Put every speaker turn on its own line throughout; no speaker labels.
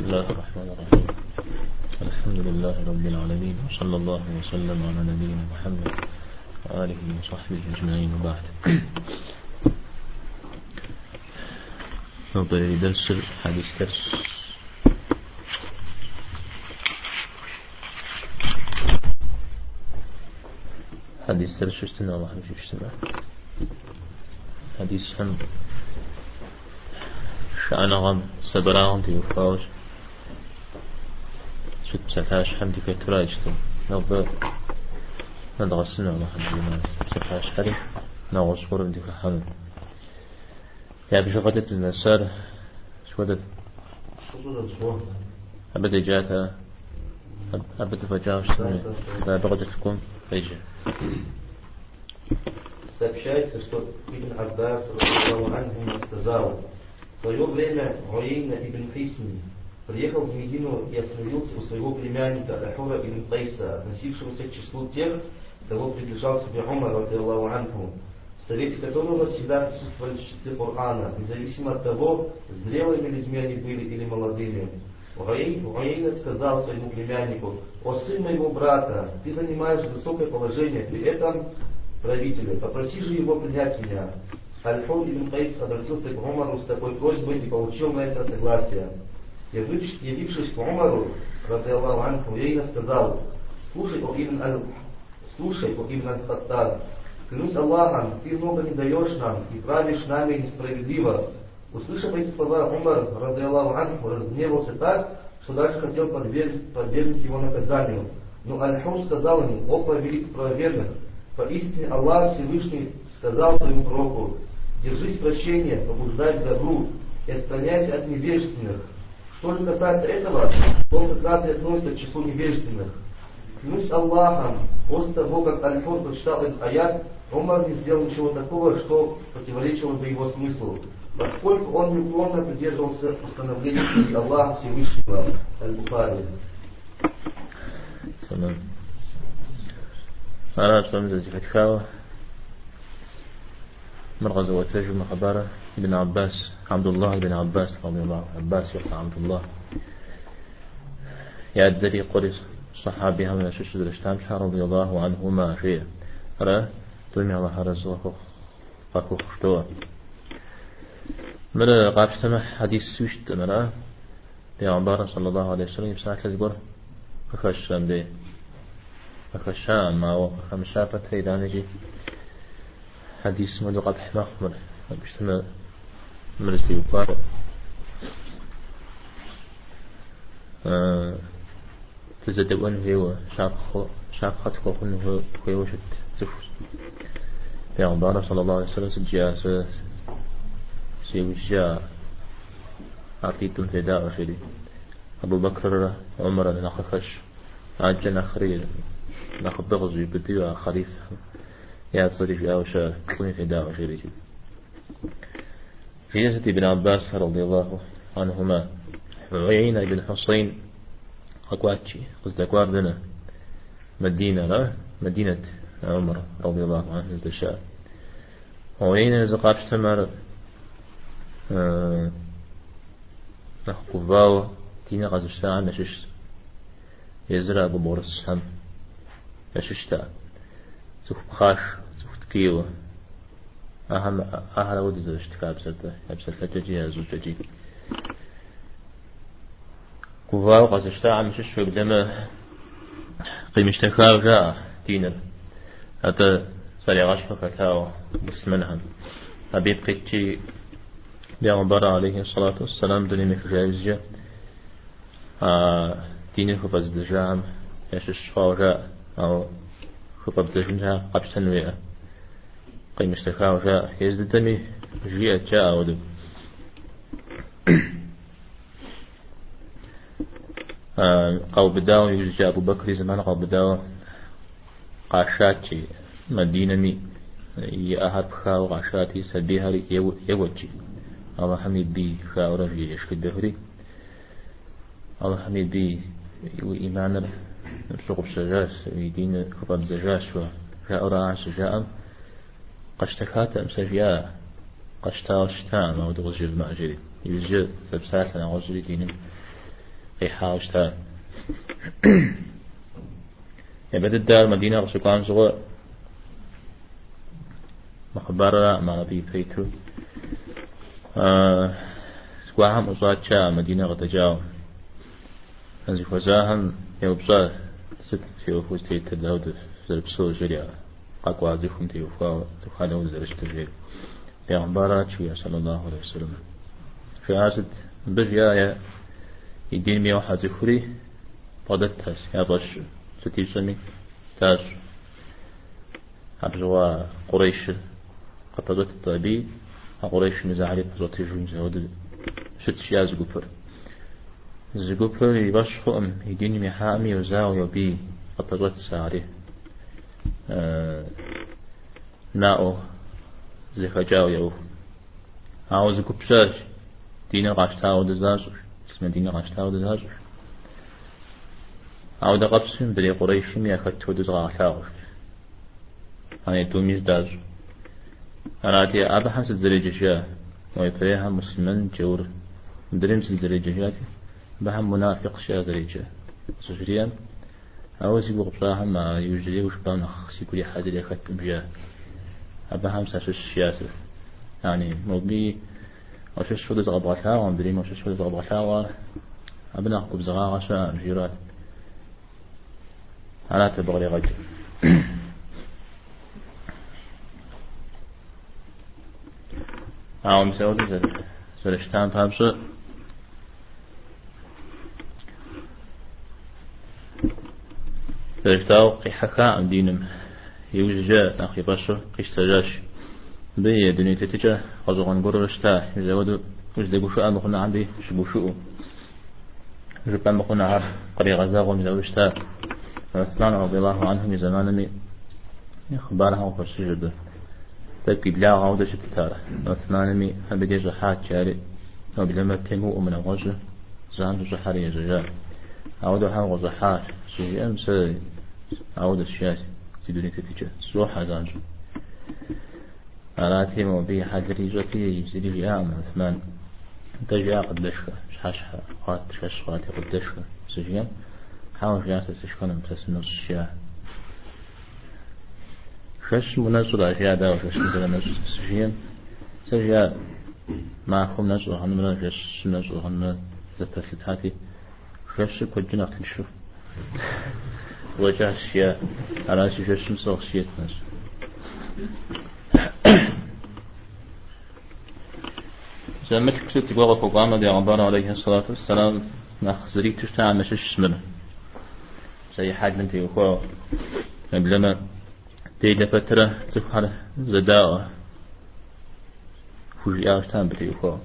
بسم الله الرحمن الرحيم. الحمد لله رب العالمين وصلى الله وسلم على نبينا محمد وآله وصحبه أجمعين وبعد. نظري درس حديث درس. حديث درس استنى الله شو استنى حديث هم شأنهم سبراهم في شت سفاش حمد حمدك يشتم نوب ندغسنا الله حمدنا سفاش حري نغس قرب ديك الحمد يا بشو قد تزنسر شو قد أبدا جاتا أبدا فجاوش بغدت تكون فيجي
استبشيت ابن عباس رضي الله عنهما استزاروا ويغلم عيينة ابن حسن приехал в Медину и остановился у своего племянника Ахура ибн Тайса, относившегося к числу тех, кого приближал себе Умар, Аллаху в совете которого всегда присутствовали чтецы Корана, независимо от того, зрелыми людьми они были или молодыми. Уаейна сказал своему племяннику, «О сын моего брата, ты занимаешь высокое положение, при этом правителя, попроси же его принять меня». Альфон ибн Кайс обратился к Умару с такой просьбой и получил на это согласие. Явившись к Умару, Аллаху анху, Уаейна сказал, «Слушай, о Ибн Аль Слушай, о Ибн Аль-Хаттар, клянусь Аллахом, ты много не даешь нам и правишь нами несправедливо. Услышав эти слова, Умар, ради Аллаху Анху, разгневался так, что даже хотел подвергнуть, подвергнуть его наказанию. Но Аль-Хур сказал ему, о повелитель правоверных, поистине Аллах Всевышний сказал своему пророку, держись прощения, побуждай к добру и отстраняйся от невежественных. Что же касается этого, то он как раз и относится к числу невежественных. Клянусь Аллахом, после того, как Аль-Фур прочитал этот аят, Умар не сделал ничего такого, что противоречило бы его смыслу, поскольку он неуклонно придерживался установления книги Аллаха Всевышнего, Аль-Бухари.
تمام أنا أتفهم زي فتكاوة من غزوة ابن عباس عبد الله بن عباس رضي الله عباس عبد الله. يا الدري قرص صحابي هم نشوش درشتام رضي الله عنهما شيء رأى تلمي الله حرزوه قاكو خشتوه مرة قاف سمح حديث سوشت مرة بيغمبار صلى الله عليه وسلم بساعة لتقول أخشام بي أخشام ما هو خمسة فتري دانجي حديث مدو قبح مخمر بشتما وقار آه تزدبون هو شاق شاق خطك هو هو شت زفر بيغمبار صلى الله عليه وسلم سجياسة سيوجا أعطيتم فداء شري أبو بكر عمر نخخش عجل نخري نخ بغزي بديو خريف يا صريف يا وشا كلمة فداء شري في جسد ابن عباس رضي الله عنهما. عيينة بن حسين. أكواتشي. قصد أكواردنا مدينة لا؟ مدينة عمر رضي الله عنه الزشاء وعيينة زقاف تمر نخقفاو تينا غزشتا نشش يزرع ببورس هم نششتا سوف بخاش سوف تكيو أهم أهل ودي زوجت كابسة كابسة لتجي زوج تجي. كفاو غزشتا عم شش قدام قيمشتا خاو جاء تينا هذا سريع غش فكتاو مسلمنهم أبيب قيتي بيغمبر عليه الصلاة والسلام دوني مكجايزجا ديني خبز دجام يشش فاوجا أو خبز دجنجا قبش تنوية قيم اشتكاوجا يزدني جيئة جاء ودو قو بداو يجي أبو بكر زمان قو بداو قاشاتي مدينة مي يأهب خاو قاشاتي سبيها يوجي. الله حميد بي خاورا في يشك الدهري. الله حميد بي وإيمانا نسوق بسجاس ويدين خطب زجاس وخاورا عن سجاء قشتكات أمسجيا قشتا وشتا ما ودغز جيب مأجري. يوزي فبسات لنا غزري دين قيحاوشتا يبدأ الدار مدينة رسولان زغو مخبرة ما بي فيتو. آه سواهم أصاتشا مدينة غتجاو أنزي فزاهم يوبصا ست في أفوز تيت الدود زربسو جريا. قاقوا زيكم تيوفا تخالوا زرشت جريا پیغمبرات شوية صلى الله عليه وسلم في عاسد بجيا يا يدين ميو حازي خوري قدت تاس يا باش ستيسمي تاس أبزوا قريش قطبت الطبي قريش مزاعلي بزوتي جون زود شت شيا زغفر زغفر يباش خم يدين مي حامي وزاو يبي قطبت ساري ناو زي خجاو يو عاوز كبشاش دينا غاشتاو دزاجر اسم دينا غاشتاو دزاجر أو دا قبسم دري قريشم يا خدتو دزغا غاشاو أنا توميز داج أنا حسد زريج شيا ويفريها مسلمان جور دريم زريج شياتي بهم منافق شيا زريج سجريا أو سيبو قبصاها ما يجري وش بانا خسي كل حاجة اللي خدتم بيها أبا هم ساس السياسة. يعني موبي وش شو دز غبغتها ومدري وش شو دز غبغتها أبنا قب زغاغة شا جيرات. أنا تبغي غج أو مسوي زر زرشتان فامسو زرشتاو قيحكا عن دينم. يوجد أخي بشر قيش تجاش بي دنيا تتجا غزوغن قررشتا يزود وجد بوشو أم بخنا عندي شبوشو جبان بخنا عر قري غزاغ مزوجتا عثمان رضي الله عنه من زمان مي إخبارها وفرسجد تبكي بلا عودة شتتارة عثمان مي أبدي جحات شاري وبلما تيمو من الغزو زان جحار يججا عودة ها وزحات شيء أمس عودة الشاسي تدوني تتجا سوحة زانجو أراتي مو بي حد ريجتي زري جاء عثمان. تجا قد لشكا. شحشحا. قات شش قات قد لشكا. سجيان. حاول جاسة تشكون بس نص الشيا شش منزل أشياء دا وشش مثل نزل سجيان. سجيا ما خم نزل هنمنا. شش نزل هنمنا. زتسلت شش كجنا تلشو وجه الشيا على شش مسوخ شيت نزل زمت كتبت تقوى فوقانا دي عبارة عليه الصلاة والسلام نخزري تشتع مشش اسمنا زي حاج من تيوكو قبلما تيجي فترة تفحر زداء فوجي آشتان بتيوكو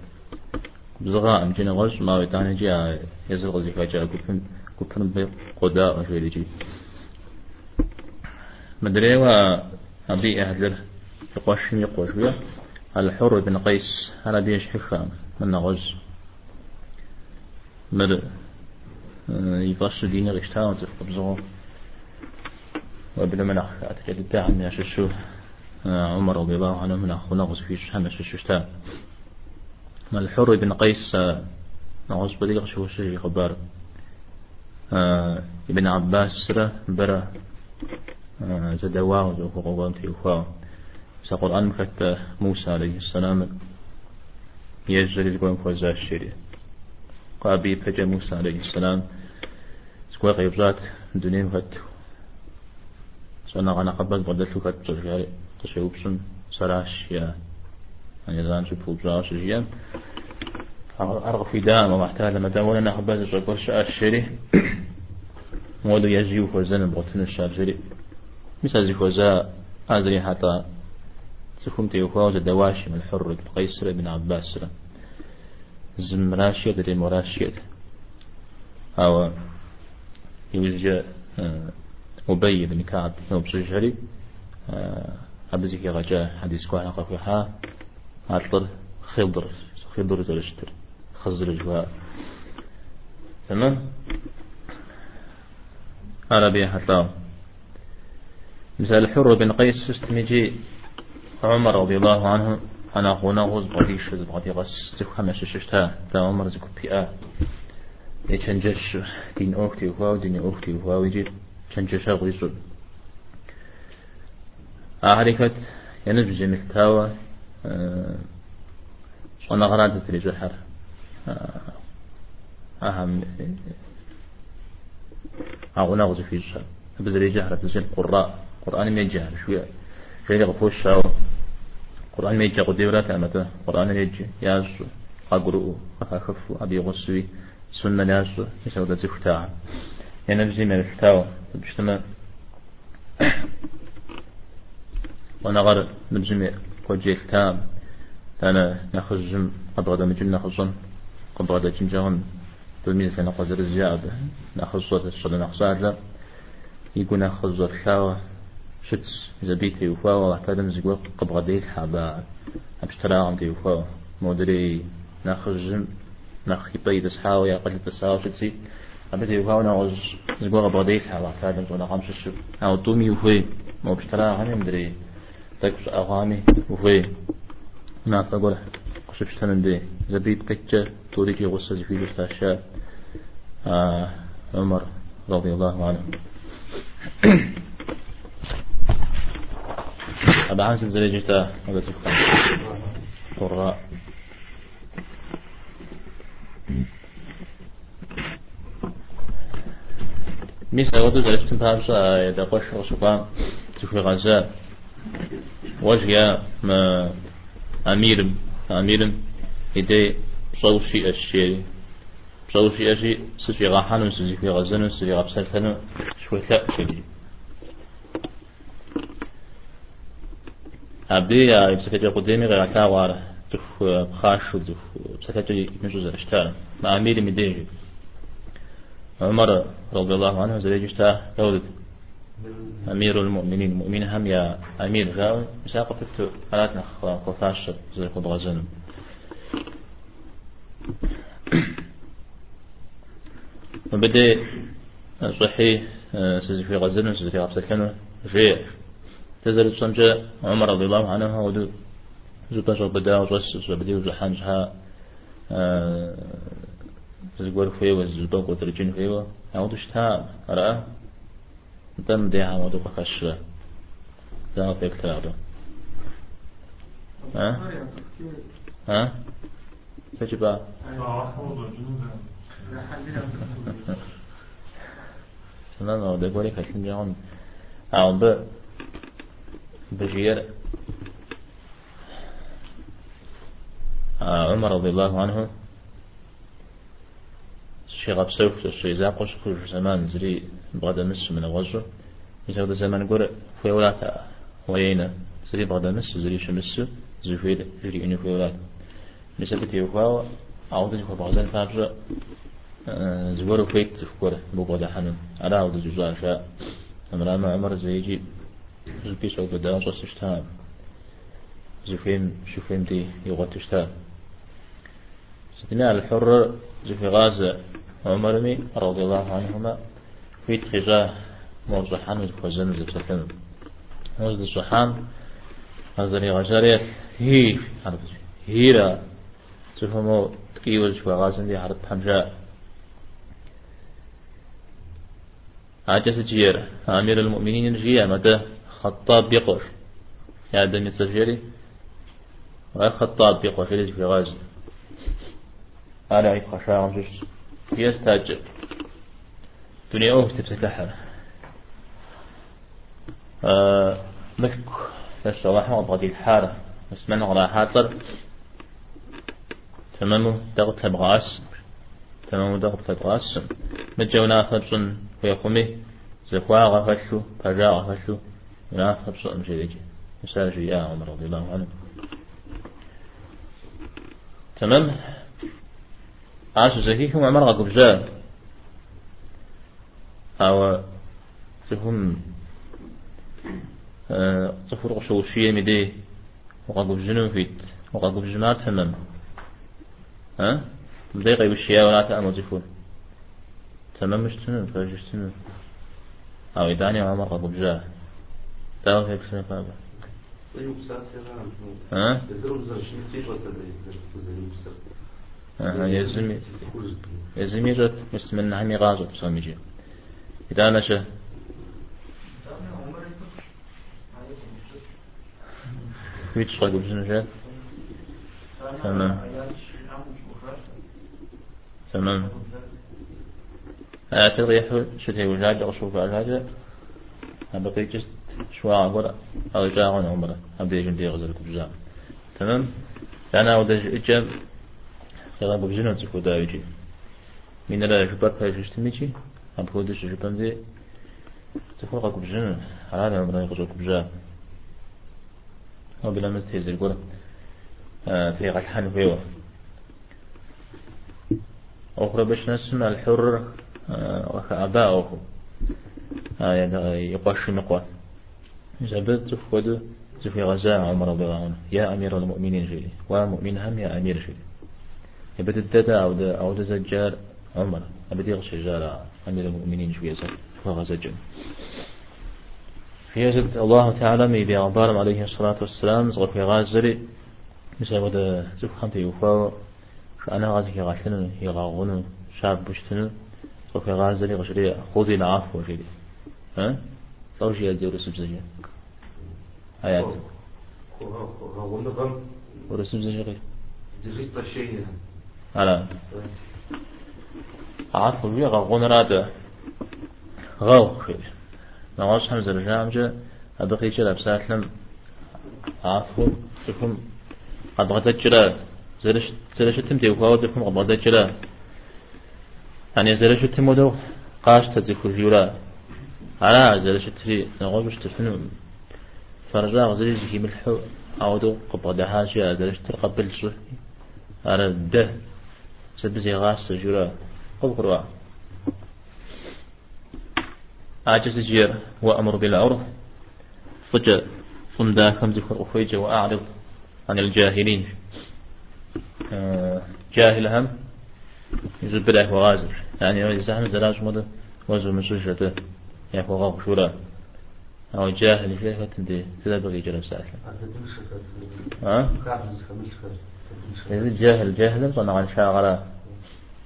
بزغا أمجينا غرش ما ويتاني جي يزغ زيكا جا كفن كفن بقداء وشويلي جي مدري و أبي أهدر يقوشم يقوشويا الحر بن قيس على بيش حخام من غز مر يفش ديني غشتا وزف قبزغو وبلا منخ أتكد الداعم من أششو عمر رضي الله عنه من أخو نغز في شحن الحر بن قيس نغز بديق شو شيء خبار ابن عباس سرة برا زدواه وزوفو قوامتي وفاه سقرآن مكت موسى عليه السلام يجري يقول فوزا الشري قابي فجا موسى عليه السلام. سكوا غيبزات دنيا مكت سونا غانا قبض بدلت كت تجاري تشوبسن سراش يا يعني زان شو فوزا شجيا أرغب في دام ومحتاج لما دام ولا ناخذ بس شو شاء الشري. مودو يجيو فوزن بغتن الشاب جري مثل زي فوزا أزري حتى تكون تيوكوا دواشي من بن قيسر بن عباس. زم راشيد لي مراشيد أو يوجد أبي بن كعب بن بسجري أبزيك غجا حديث كوانا قفحا عطر خضر خضر زلشتر خزر جواء تمام؟ عربية حتى. مثال الحر بن قيس استمجي عمر رضي الله عنه أنا أخونا غز بغديش بغدي غس زكو خمس ششتا تا عمر زكو بيئة يتشنجش دين أختي وهاو دين أختي وهاو يجي تشنجش أغويسون أعرفت ينجز مثتاوى أنا غرادة لجحر أهم. أو نغز في الشهر بزري جهر بزري القراء. قرآن ما يجهر شوية شوية غفوش شاو. قرآن ما يجي قديرات أمته قرآن ما يجي يازو أقرؤ أخف أبي غسوي. سنة يازو ذا زفتاع يعني بزي من الفتاوى بجتمع ونغر نبزمي كوجي التام أنا نخزم أبغى مجن نخزم قبغى جنجهن تلميذ سنة قزر الزيادة نخزر الصلاة نخزر يقول نخزر شاوة شتس زبيتي وفاوة واحتادم زقوق قبغى ديت حابا أبشترا عم دي وفاوة مودري نخزم نخي بيد سحاوة يا قلت الساوة شتسي أبدي وفاوة نغز زقوق قبغى ديت حابا أحتادم زونا خمس الشب أو تومي وفي مو بشترا عم تكس أغامي وفي نافقول قشبشتن دي. زبيت كتشة توريكي غصة في الأشياء آه عمر رضي الله عنه. أبا عامس الزريجة هذا سكان قراء. ميسا ودو زرشتن بابسا يدقوش رسوكا تفي غزاء وجه ما أمير أمير إدي صوشي الشيء. صوشي أشي سفي غاحان سفي في غزن سفي غبسلتن شوي شدي أبدي يا بسكتي قدامي غير تاوار تف خاش وتف بسكتي نجوز زرشتان ما أمير مديجي عمر رضي الله عنه زريجشتا يولد أمير المؤمنين المؤمنين هم يا أمير غاوي. مساقة فتو ألات نخ قفاش زي قد غزن وبدأ صحيح سيزي في غزن سيزي في غفصة كانوا جيع تزل الصنجة عمر رضي الله عنه ودو زو بدأ وزوس زبدي وزحان جها زقور فيوا زوبا قدر فيوا أو شتا رأى؟ دم دي عم ودو بخش دا فيك تلعبه ها؟ ها؟ تمام هو ده بقولك عشان جاهم أو ب بجير عمر رضي الله عنه شيء غاب سوف الشيء زاقش كل زمان زري بغدا مس من الغزو يزود زمان قول في ولاتا وينا زري بغدا مس زري شمس زفيد زري إني في ولات. مسكتي وفاو عودة في بغزان فابجا زور فيت زفكور بغدا حنون على عودة جزاء شاء أمرا ما عمر زيجي. زكي سوف دا صوص اشتام زفين شوفين دي يغط اشتام ستنا الحر زفي غازة عمرمي رضي الله عنهما اتخذاه موضحان وزن زفلن موزد الصحان هذا غجريت هي عرفت هيرا شوى غازن دي عجز جير أمير المؤمنين جيا متى خطاب بيقر يا دمي سفيري خطاب بيقر في غاز أنا عيب خشاع جش يستاجب دنيا أوه تبتكحر ملك الصباح وضغط الحارة. من غلا حاطر تمامه ضغط بغاس تمامه ضغط بغاس متجونا خبصن ويقومي زخوا غفشو فجاء غفشو ولا خبص أمشي ذيك مساجي يا عمر رضي الله عنه. تمام. عاش زكيكم عمر جاء. أو تهم صفر غشو شيء مدي وغاكب جنو فيت وغاكب جنات تمام ها؟ بدي غيب الشيء ولا تأمل زفون تمام مش تنو فاجش تنو أو إداني عمر غاكب جاء تاو هيك سنة
يا
ها؟ آه يزمي يزمي جت بس من نعمي غازة بسامي إذا نشأ ويتش طيب بسنجات تمام تمام أعتقد يحو شو تي وجاج أشوف أجاج أبقي جست شو أقول أو جاعون عمره أبدي جندي غزل كبجا تمام أنا أودج إجاب خلا ببجنا تكو دايجي من لا جبر بايش تميجي أبقي ودش جبان دي تكو قبجنا على عمره يغزل كبجا أو بلا مستهزر يقول في غشحن فيوه أخرى باش نسمع الحر وكأباؤه يقاش نقوى زبد تفود في غزاء عمر رضي الله عنه يا أمير المؤمنين جيلي ومؤمن هم يا أمير جيلي يبدأ الددا أو دا أو دا زجار عمر أبدي يغشى جار أمير المؤمنين شوية زر وغزا جن في يزد الله تعالى مي بيغبارم عليه الصلاة والسلام زغر في غازري مثل ودا زف خمتي يوفاو فأنا غازي في غاشلن يغاغون شاب بشتن وفي غازري غشري خذي العفو وشري ها؟ صوشي الدور سبزية آيات. ورسم زي غير على. عفو بي غاغون رادا غاو خير. نواش حمزة الجامجة أبقي جرى بساتلم عفو تفهم. قد غدت جرى زرش زرش تم ديو قاو تفهم. قد غدت جرى يعني زرش تم ودو. قاش تزيكو جورا. على زرش تري. نغوش تفهم. فرجا غزري زكي ملحو. عودو قبض دهاشي زرش تقبل شو على ده. سبزي غاش جورا قبقروا عاجز جير وأمر بالعرف فجأ فندا خمز أخيج وأعرض عن الجاهلين. آه جاهل هم يزول بدأ وغازر يعني زحم زلاج مدى وزو مسوشة يعني وغاق شورا. أو جاهل شيء فتندي كذا بغي جرب ساعة. ها؟ جاهل جاهل صنع عن شاغرة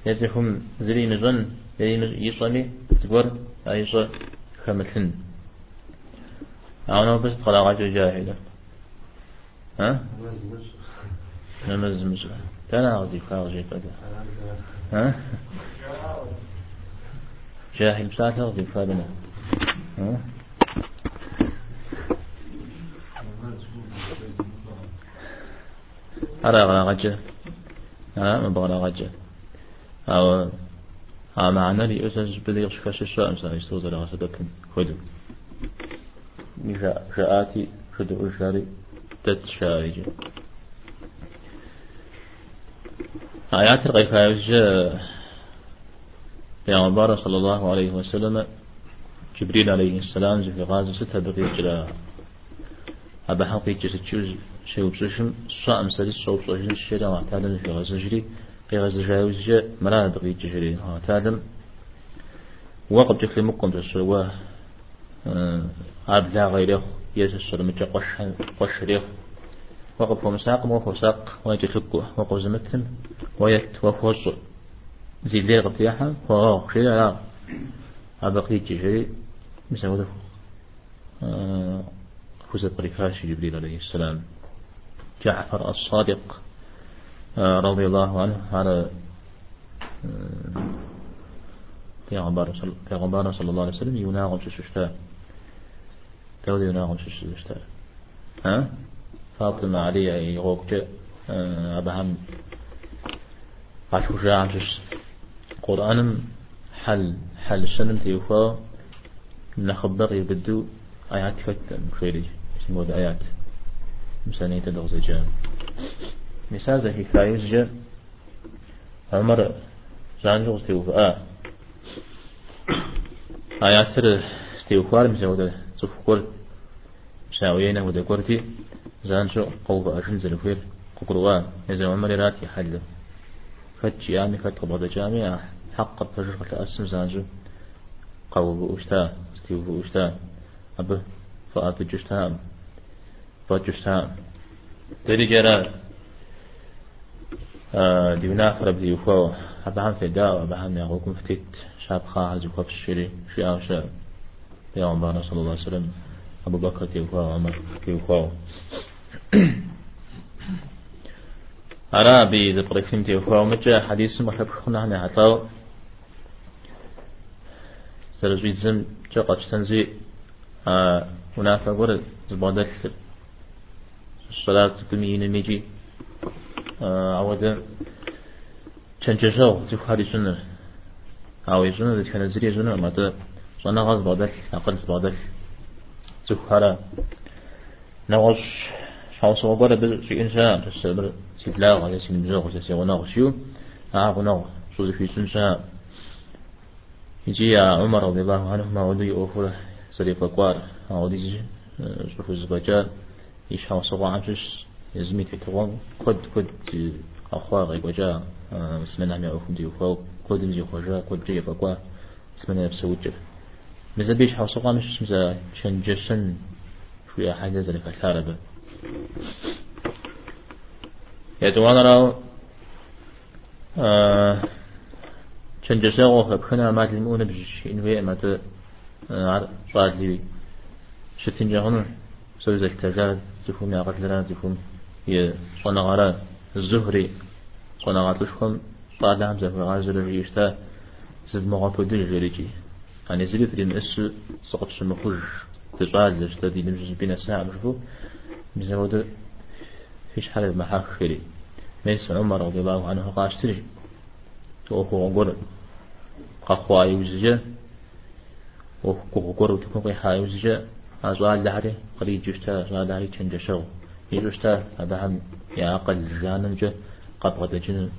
يتهم زرين ظن يصني تقول أيضا خمثن أنا بس خلاقات جاهلة. ها؟ نمز مزرع تنا غزي خارجي كذا ها؟ جاهل بساعة غزي فادنا ها؟ أرى غلاقة ها؟ ما بغلا أو معنا لي أساس بليغ شكاش الشاء مثلا يستوزر على صدق خدو جاء جاءاتي خدو أشاري تت شارجة آيات الغيب جاء في عبارة صلى الله عليه وسلم جبريل عليه السلام في غازة ستة دقيقة جلا أبا حقيقة ستشوز شيء بسوشم صاء مسالي صوب صوشن الشيء معتادا في غازة جري في غزة جاوز مرا بقي جشري ها تادم. وقت جخلي مقم تسوا عبد لا غيره يسسر متى قش قش ريخ وقف مساق وقف ساق. ويتفكوا وقف زمتم ويت وفوص زي لي غطياحا وغاق شيء لا أبقي جشري مسوده فوز بركاش جبريل عليه السلام. جعفر الصادق. رضي الله عنه على پیغمبر صلى الله عليه وسلم يناغم ششتا تودي يناغم ششتا ها؟ فاطمة علي يغوك أبهم عشو شاعم شش. قرآن حل حل السنم تيوفا نخبر يبدو آيات فتن خيري اسمه آيات مسانية دغزجان مثال ذا حكاية جا عمر زانجو استيوفاء آيات استيوفار مثل وده سفقر شاوينا وده قرتي زانجو قوة أشن زلفير ققروا إذا عمر راتي حل فتشي آمي فتقبض جامعة حق فجر فتأسم زانجو قوة أشتا استيوفو أشتا أبه فأبي جشتام فجشتام تري جرات آه، دينا فرب دي وفو. أبهم في داء أبهم يغوكم فتيت شاب وفو في الشري شيء أو شيء بيغمبر صلى الله عليه وسلم. أبو بكر تيوفو عمر تيوفو أرى بي ذبركم تيوفو مجا حديث محب خنا هنا عطاو سرزوي زم جا قد تنزي آه منافق ورد. زبادل الصلاة كمين ميجي عودا تنجشو زيخ هذه سنة أو سنة كان زري سنة ما ت صنع غاز بدل أقل بدل زيخ هذا نغش شاو سو بره بل شي إنسان تسبر سيبلاغ على سين مزوغ تسي ونغشيو أعرف نغ صود في سنة يجي يا عمر رضي الله عنه ما ودي أوفر صديق القوار أودي شوف الزبجات يشحو سوا عمشش يزمي تكوان قد قد أخوة غيب وجاء اسمنا عم يعرفون دي وفاو. قد نجي خرجا قد جي فقوا اسمنا نفس وجه. مزا بيش حو سوا مش مزا شن جسن شوية حاجة ذلك الثاربة يدوان راو شن جسن غوه بخنا ما تلمون بجش إنوي ما ت صاد لي شتين جهنم سوي زك تجاد زفهم يا قتلنا زفهم صنغارا الزهري صنغات لشكم صاد لهم زفر غازل ريشتا زد مغاطو دل جريجي يعني زلت لي مأس سقط شمخوج تجاد لشتا دي نمجز بنا ساعة مشفو مزود فيش حالة محاك خيري ميس عمر رضي الله عنه قاشتري وهو قول قخوا يوزجا وهو قول تكون قيحا يوزجا أزوال دهري قريب جشتا أزوال دهري تنجا يجشتا أبهم يا أقل جانا جا قبغة جن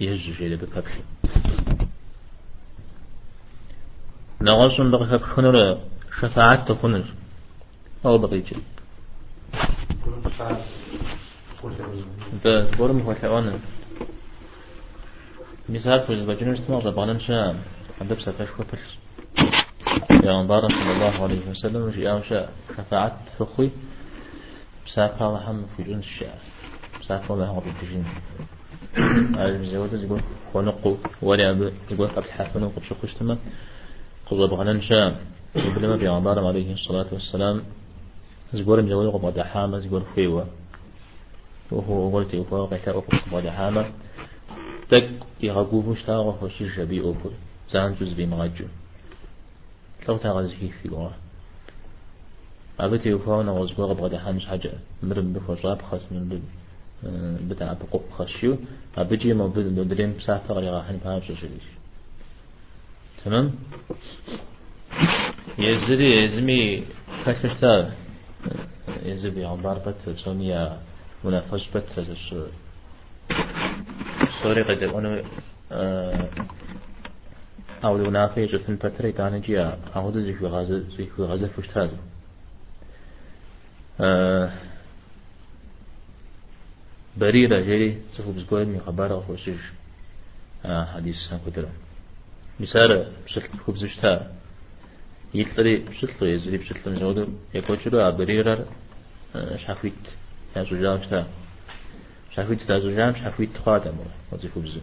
يهج شيء بكبش نغصن بقى خنر شفاعت خنر أو بقي جل ده برم هو حيوانا مثال في الجنة استمع بغنم شام عندك سفاش وفرش يا مبارك صلى الله عليه وسلم شاء شفاعت فخوي بساقا وحم في جنس الشعر. بساقا ما هو بالتجين عارف زودة يقول ونقو ولا أب يقول قبل حافنو قبل شخص تما. قبل بغنان شام قبل ما بيعبار عليه الصلاة والسلام. زقور مزود قبل دحامة زقور فيوة. وهو قلت يقول قتا قبل دحامة تك يغقوه مشتاق وشي شبي أوفر زان جز بمغجو لو تغزهي في الله أبتي وفاونا وزبوغ بغدا حامش حاجة. مرم بفوشاب خاص من بد بتاع بقوق خشيو. أبجي ما بد ندرين بساعة غير راحن بهاش شريش تمام؟ يزري يزمي كششتا يزبي عبار بت سونيا منافس بت سوري قد أنا أو لو جفن بتري تاني جيا. أهود زي في غزة زي في غزة فشتاز آه بريرة جري سفو بزقوين من خبارة وفوشيش آه حديث سنكترا مثال بشتل خبزشتا يتلري بشتل يزري بشتل نزودو يكوشلو بريرة شافيت يا زوجام شتا شافيت ستا زوجام شافيت تخادم وزي خبزو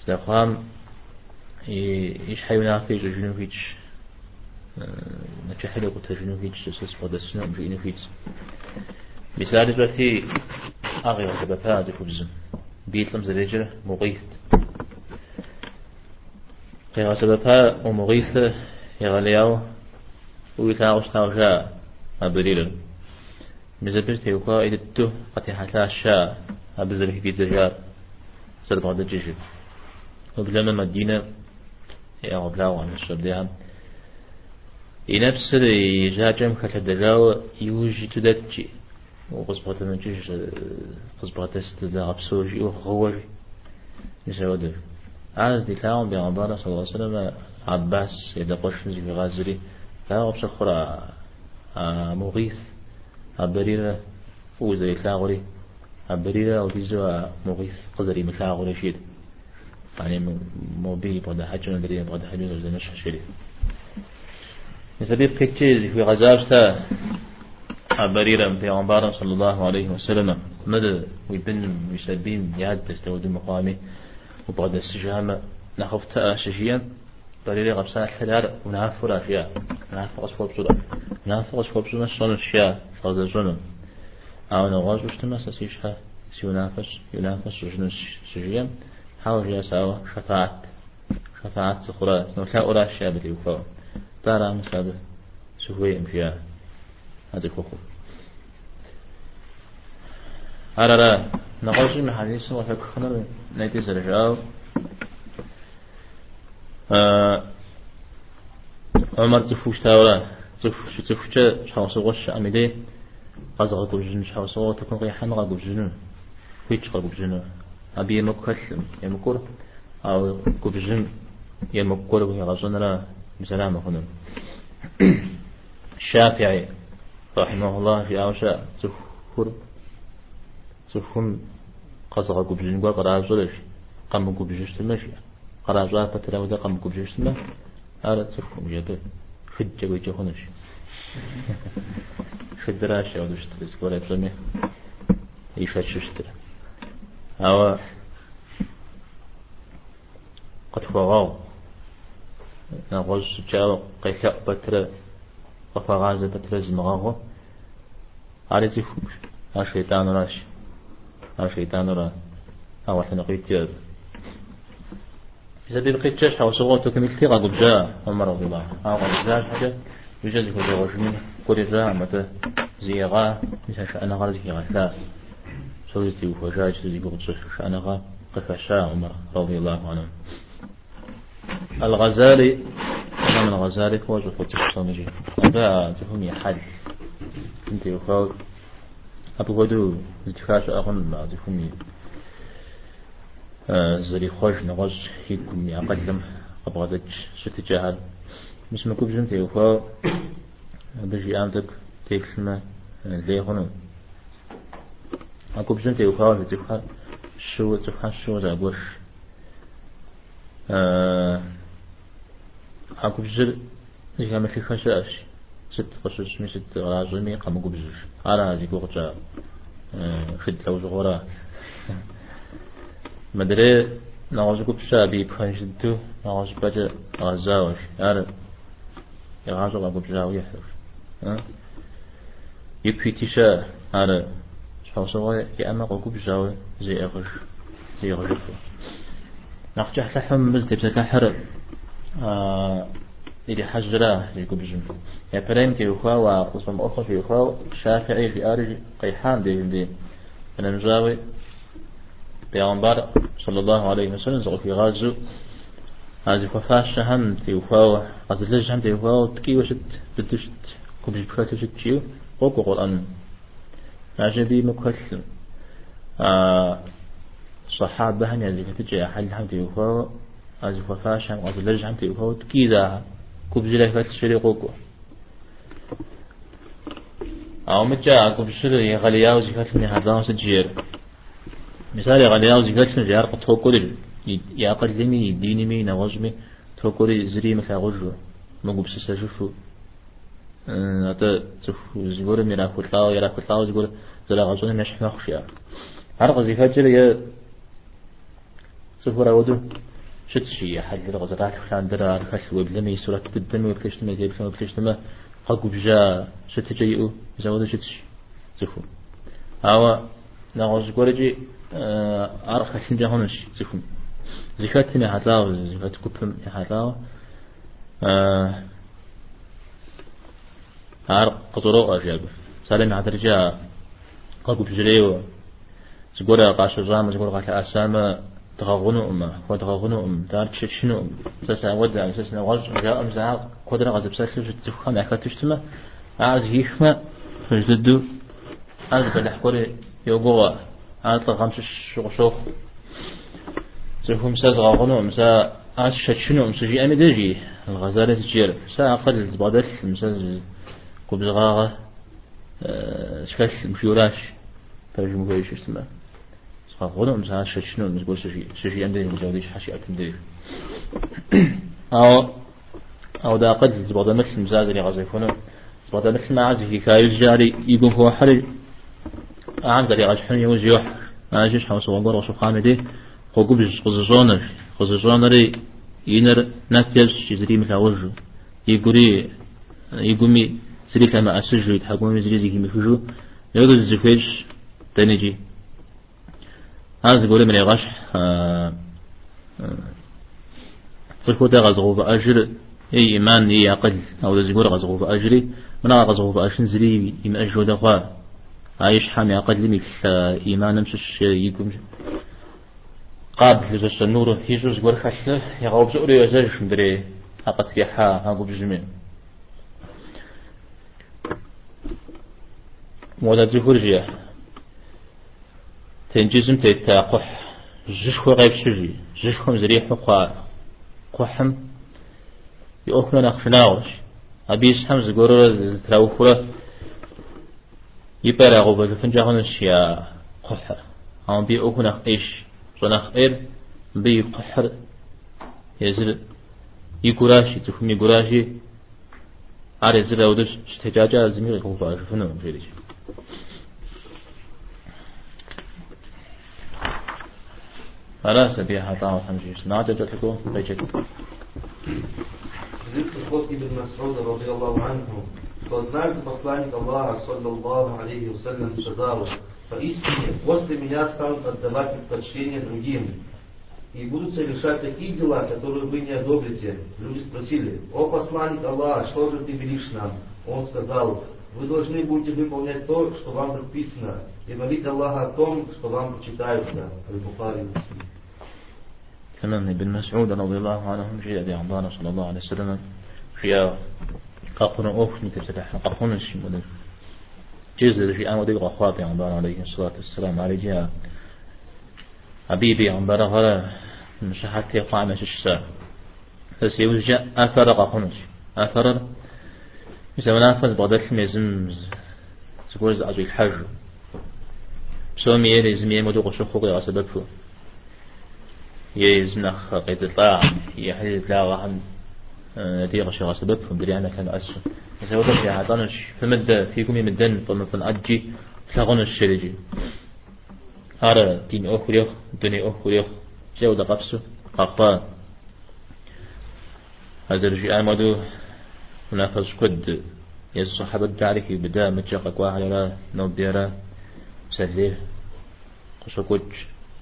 ستا خام إيش حيونا في جنو فيش ما تحلو قلت جنو فيش سس بعد السنة جنو فيش مثال دلوقتي أغير سببها زي خبز بيتلم زريجر مغيث. غير سببها ومغيث. يغلياو ويتاو شتاو شاء أبريل. مزبر تيوكا إذا تو قد حتى الشاء أبزر في زجار. سرب هذا الجيش وبلما مدينة. يا غبلاو عن الشرديان ينفس يجاجم خلدلاو يوجي تدتجي وقصبغة نجيش قصبغة استزلاغ بسوجي وخوجي يسود عاز دي تلاهم بيغمبانا صلى الله عليه وسلم عباس يدقوش في غازري غبش الخرى مغيث عبريرة وزي تلاغري عبريرة وتيزوا مغيث قزري متلاغري شيد. يعني مو بي بغدا حج ندري بغدا حج ندري مش شريف يسبب كتير في غزاوستا بريرا في عمبارا صلى الله عليه وسلم. مدى ويبن ويسبين ياد استودي مقامي؟ وبعد السجامة نخفت أشجيا. بريلي غبسان الحلال ونعفر أشياء. نعفر أصفر بسرعة نعفر أصفر بسرعة صنع الشياء. فغزة صنع أو نغاز وشتما سيشها سينافس ينافس وشنو سجيا. حاول يساوى شفاعة شفاعة سخرة. نوشا أولا الشياء بتي وفاو تارا مسابه سهوي امشيا هذا كوكو أرى نقاش من حديث وحك خنر نيتي سرجاو آه، عمر تفوش تاولا تفوش تفوش شخص غش أمدي قزغ قبجن شخص غو تكون غيحان غا قبجن فيتش غا قبجن أبي مكسل يمكور أو قبجن يمكور وهي غزن لا بسلامة هنا الشافعي رحمه الله في أوشاء تفور تفهم قصغ قبجن قوى قرار زلش قم قبجش تمشي قرار زلش فترة ودا قم قبجش تمشي أرى تفهم جدا خجة ويجا هنش خدراش أو دوش تلس ولا بزمي يفات ششتر أو قد فغاو نغوز جاو قيثاء بتر وفغاز بتر زمغاغو على تفهم الشيطان راشي الشيطان را أو حنا قيتير بسبب قيتش أو سوغو تكمل ثقة قبجا عمر رضي الله أو قبجا حاجة يجازي كل غشمين كل جا متى زيغا مثل شأن غرزي غسلا سوزتي وفجاج تزي قبجا شأن غا قفشا عمر رضي الله عنه الغزالي من الغزالي هو جو فتح صومجي هذا تفهم يحل أنت يخاف أبو غدو التفاش أخن ما تفهمي زري خوش نغش هيكم يقدم أبغى ستجاهل مش مكوب جنتي وفا بجي أمتك تكلمة ليه هنا أكوب جنتي وفا تفها شو تفها شو زابوش أكوب جل إذا مثل خشاش ست قصص من ست غازمي قام قبزش على هذه قوة خد لو زغورا مدري نغاز قبشا بي بخنشدتو نغاز بجا غزاوش يعني يغاز قبشا ويحرش يكفي تشا على شخصوا يا أما قبشا زي أغش زي أغشفو نخجح لحم مزدب سكحر آه إلي حجرة يقول بجم يا بريم تي أخوا وقسم أخوا في أخوا شافعي في أرج قيحان دي دي أنا نجاوي. بيغمبر صلى الله عليه وسلم زغو في غازو. هذه خفاش شهم تي أخوا غزل لجهم تي أخوا تكي وشت بدشت كبج بخات وشت تشيو قوكو قرآن. عجبي مكسل آه صحابة هني هذه تجي أحد هم تي أخوا هذه خفاش هم غزل لجهم تي أخوا تكي ذا كوبجلا فات شريقوكو أو متى كوبجلا يغلياو من هذا سجير. مثال يغلياو من جار قد توكل يا قدمي ديني مي نوجمي توكل زري مثل غجو مقوب سسجفو. أتا تفو زغور ميرا كتلاو يرا كتلاو زغور زلا غزون مش نخشيا هرق زكاة جل تفورا ودو شت شيء حل الغزرات فلان درا رخص وبلمي سورة بالدم وبكشت ما جاي بسم وبكشت ما حق بجا شت جيء زود شت شيء زخو هوا نغز قرجي أرخص جهونش زخو زكاتنا حتلاو زكات كتم حتلاو هار قطرو أجاب سالم عترجا قاقو بجريو زقورا قاشو زام زقورا قاشو أسامة تغغنو أما وتغغنو أم دار شنو أم؟ ساسا ودع ساسا غز جاء أم زعق قدر غزب ساسا جد تفخان أكا تشتما عاز هيخما فجددو عاز بلحقوري يوغوا. عاز غمش الشغشوخ سيفهم ساز غغنو أم سا عاز شتشنو أم سجي أمي دجي الغزالة تجير. سا أقل زبادل مساز قبز غاغة. شكل مشيوراش. فرجمو كويش اشتما غنم مثلا شنو نقول شيء شيء عندي مزوديش حشي أتندير أو أو دا قد زبادة مثل مزاج اللي غزيفونه زبادة مثل ما عزي كايل جاري يقوم هو حرج أعم زري غشحن يوزيوح أجيش حوس وغور وسبحانه دي. خوكو بيش خزجونر خزجونر ينر نكيش جزري ملاوجو يقولي يقومي سريك لما أسجو يتحقون زري زي كيمي فجو يقول الزفيج تنجي. هذا يقول من يغش صفو تغزغو بأجر أي إيمان إي أقل أو زيقول غزغو بأجري من غزغو بأشن زري يم أجو دخوا عايش حامي أقل مثل إيمان مشش يقوم قاد لجش النور هيجو زيقول خشل يغوب زوري وزاج مدري أقد في حا هاقوب جميع. مودا زيقول جيه تنجزم تتاقح جش خو غيب شجي جش خو زريح قا قحم يأكل نخشناوش أبيش هم زغورو زتراوخورا يبرا غوبا فنجاهون الشيا قحر هم بي نخ إيش صنخ إير بي قحر يزر يقراشي تفهم يقراشي أرزل أودش تجاجا زميل غوبا فنو جريش خلاص بيها طاو خمجيش ناجة تلقو بيجك
Слов Ибн Мас'уда, رضي الله عنه, что однажды посланник Аллаха, саллаллаху алейхи вассалям, сказал, поистине, после меня станут отдавать предпочтение другим, и будут совершать такие дела, которые вы не одобрите. Люди спросили, о посланник Аллаха, что же ты велишь нам? Он сказал, вы должны будете выполнять то, что вам предписано, и молить Аллаха о том, что вам почитается. Аль-Бухари
سنن ابن مسعود رضي الله عنه في أبي عمران صلى الله عليه وسلم في قاقنا أوف نتفتح قاقنا الشمال جزء في أمر دقة خاطئ عمران عليه الصلاة والسلام عليه جاء. حبيبي عمران هذا مش حتى قامة الشساء بس يوجد أثر قاقنا أثر مثلا نافذ بعض المزم تقول أجل الحج سومي يلزم يمدو قشخوقي أسببه يزنخ قيد الطاع يحل لا وهم ديغ شغا سبب فمدري أنا كان أسفل إذا وضع في عطانش فمد فيكم يمدن فمثل أجي تلغون الشرجي هذا دين أخريخ دني أخريخ جودة قبسه أخوة هذا الرجي آمدو. منافذ قد يز صحابة دارك بدا متشقق واحد لا نوب ديرا. سهليه. قشقوج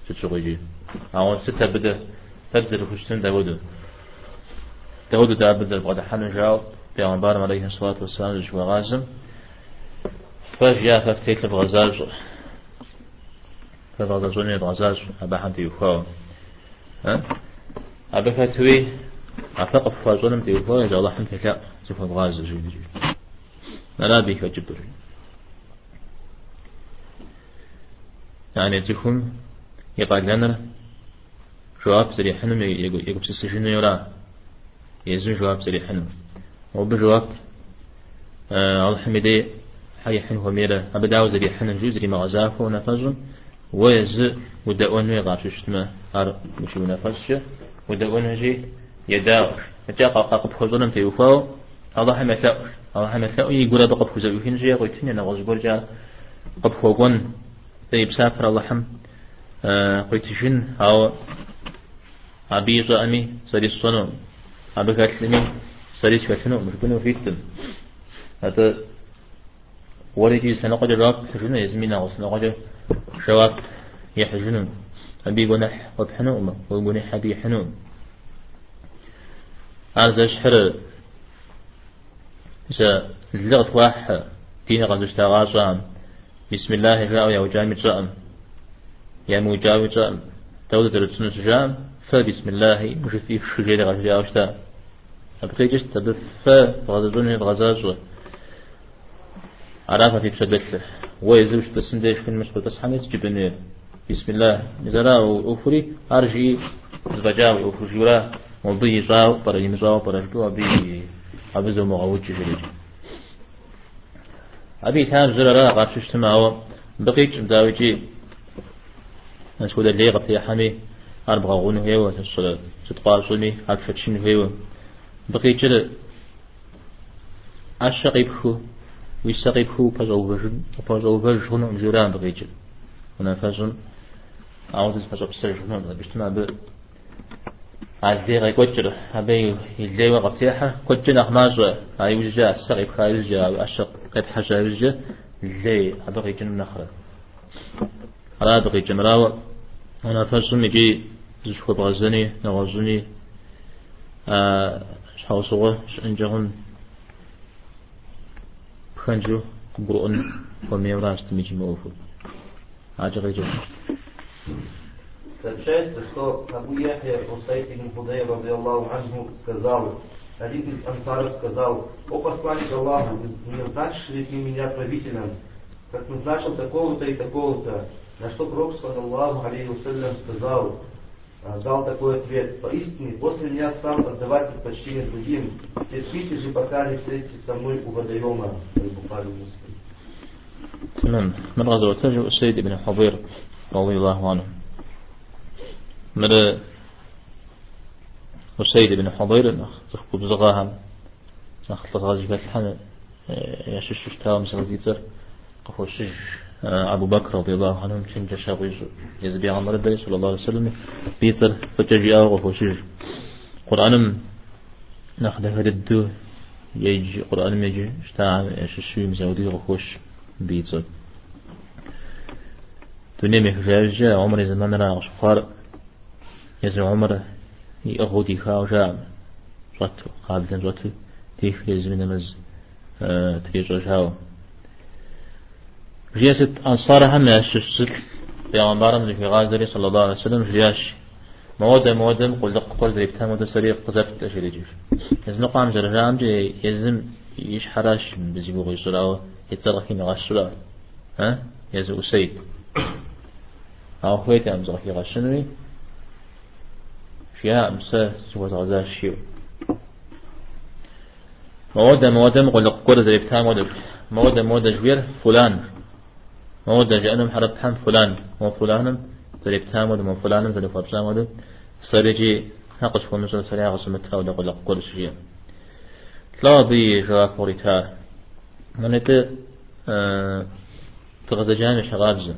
تشغجي أو ستة بدأ تبذل خشتن داود داود دا بذل بعد حن جاو. بيغمبار عليه الصلاة والسلام جوا غازم. فجاء ففتيت الغزاج فغزاجوني الغزاج أبا حمد يخاو ها؟ أبا كتوي أفقف فاجونم تيخاو إذا الله حمد لا تفهم غاز جيد جيد لا بيك جبر. يعني تكون يقال لنا جواب سري حنم يقول سيسجن يرى يزن جواب سري حنم. وبجواب آه الحمدي حي حن وميرا أبداو زري حنم جو زري مغزاف ونفزن ويز ودأون يغاش شتما. هر مشي ونفزش ودأون هجي يداو. جاء قاقب خزونم تيوفاو الله حمساء الله حمساء يقول بقب خزو يهين جي. قويتين أنا غزبور جاء قب خوغون تيب سافر الله حم. آه قويتشين أو أبي أمي سري الصنم أبي كاتلمي سري شفتنو مركنو فيتم هذا وريجي سنقد راب تجنو يزمينا وسنقد شواب يحجنون أبي جنح وبحنوم وجنح أبي حنوم هذا شحر إذا اللغة واحد دين غزش تغاصام بسم الله جاء يا وجامي جاء يا مجاوي جاء دولة رسول فبسم الله مش في شجرة غشري أوشتا أبقي جست تبف فغززون الغزاز عرفة في بسبت ويزوج بسم ديش في المسكول بس حميس جبني بسم الله. نزلا وأخري أرجي. زبجاو وفجورا. وبي زاو برا يمزاو. برا جدو أبي أبزو مغاوج جريج أبي تام زرارا غارشش تماو بقيت مداوجي نسود اللي غطي حمي. أربعة غون هيو الصلاة تتقاسوني أكفتشن هيو. بقي بخو ويسقي بخو فزوجن وفزوج هنا مجران بغيجل هنا فزن عاوز فزوج سرجن بيجتمع ب عزيز غي كوتشر أبي يلي وقتيحة كوتشر أخماز أي وجه بخا وجه أشق قد حاجة وجه اللي أبغي جن نخرة على أبغي جمراوة أنا فزن يجي زشوا بغزني نغزني آه شحوصوه شنجهن خنجو برؤن وميوراش تميجي موفو عاجل رجل
Сообщается, что Абу Яхья Усайд ибн Худей, радиаллаху анху, сказал, один из ансаров сказал, «О посланник Аллаха, не назначишь ли ты меня правителем, как назначил такого-то и такого-то?» На что Пророк, саллаллаху алейхи вассалям, сказал, дал такой ответ. Поистине, после меня стал отдавать предпочтение другим. Терпите же, пока не встретитесь со мной у водоема. Бухари
تمام من غزوة سيد بن حضير رضي الله عنه من وسيد بن حضير تخبط زغاها نخلط غازي فتحنا يشش تاوم سغزيتر قفو الشج أبو بكر رضي الله عنه كن جشاق يزبي عن ربي صلى الله عليه وسلم بيصر فتجي أغو فوشج قرآن ناخذ هذا الدو يجي قرآن يجي اشتاع ششوي مزودي غخوش بيصر دنيا مخجاج عمر زمان را شخار يزر عمر يأخو دي خاو جام رتو قابلتن رتو تيخ يزمين مز تريجو جاو. جيست أنصار هم يششت بيغمبارم في غازري صلى الله عليه وسلم جياش مودة مودة قل دق قل زي بتام مودة سريع قزبت أشيل يجيش يزن قام جرهام جي يزم يش حراش بزيبو غي صلاة يتصرخي نغاش صلاة ها؟ يزو سيد أو خويتي أم زرخي غاشنوي فيها أمسا سوى غزاش شيو مودة مودة قل دق قل زي بتام مودة مودة مودة جوير فلان. مودة جأنم حرب حم فلان مو فلانم تريب تامود مو فلانم تريب فاب تامود صريجي ناقش فمسل سريع غصم التاو دقل قول شيء لا بي جواك موريتا من ات تغزجان شغابز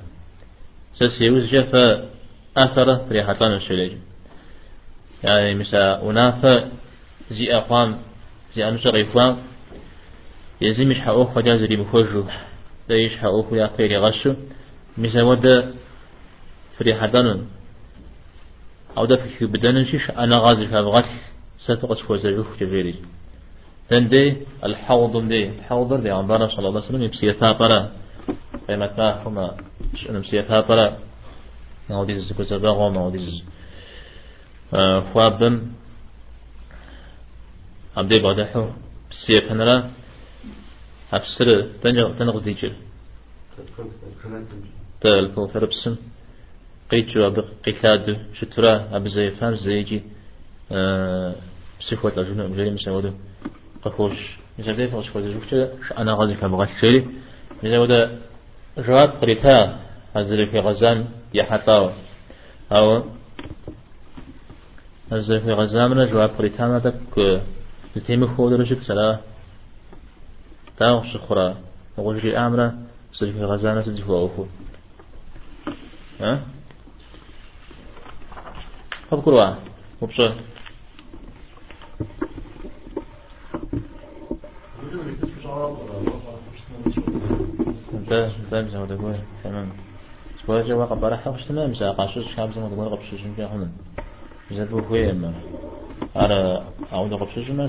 سيوز جف أثر في حطان الشليج يعني مسا ونافة زي أقوام زي أنشر إفوام يزيمش حقوق خجاز اللي بخوجو دايش حقوق يا خير غشو. مثل ودا فري حدانن أو ده في بدن شيش. أنا غازي في الغسل ستقص فوز الروح جبيري. دي الحوض دي. الحوض دي عن صلى الله عليه وسلم. يبسيثا برا. قيمة ما هما شأن مسيثا برا. نوديز كزباغو نوديز خوابم عبدي بادحو. بسيثا أفسر تنغز ديجر تال كو ثربسن قيتشو أبق قيتلاد شترا. أبزي فهم زيجي بسيخوة الأجنة مجري مسودو قفوش. مثل كيف أشكر جوكتا أنا غازي كبغات شيري مثل ودا جواب قريتا. هزر في غزان يحطاو. أو هزر في غزان جواب قريتا. ما دك زتيم خود رجك سلا تاو شخرا وغجري أمرا سلفي غزانة سلفي وأوفو ها؟ أذكروا وبصر ده ده مزه وده قوي تمام. سواء جوا حوش تمام. هنا مزه بو ما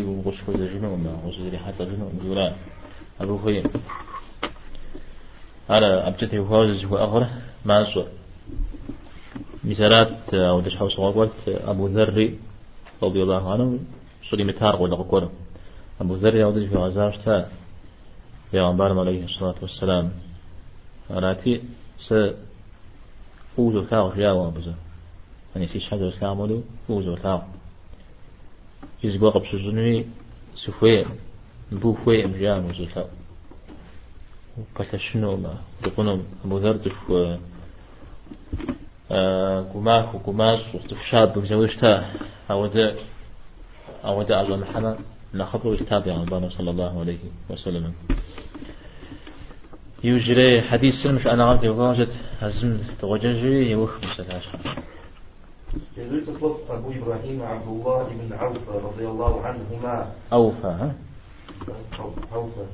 وغش كل جنو ما غش اللي حتى جنو مجورا أبو قوي أنا أبجتي وهوز هو أغره ما سوى مثالات أو دش حوس قلت أبو ذر رضي الله عنه صلي متار ولا قكور أبو ذر أو دش في غزاش تا يا عمبار عليه الصلاة والسلام. أراتي س أوزو ثاو جاء وابزا يعني سيش حاجة إسلام ولو أوزو ثاو يزقوا قبل سجنوي سفوي بو فوي أمجان وزو ثاو قلت شنو ما يقولون أبو ذر تف قماش وقماش وتف شاب مزوجتها أو ده أو ده الله محمد نخبر التابع عن صلى الله عليه وسلم يجري حديث سلمش أنا عبد واجد هزم توججي يوخ مسلاش
Следует слов Абу Ибрахима Абдулла ибн Ауфа, радиаллаху анхума.
Ауфа, а?
Ауфа,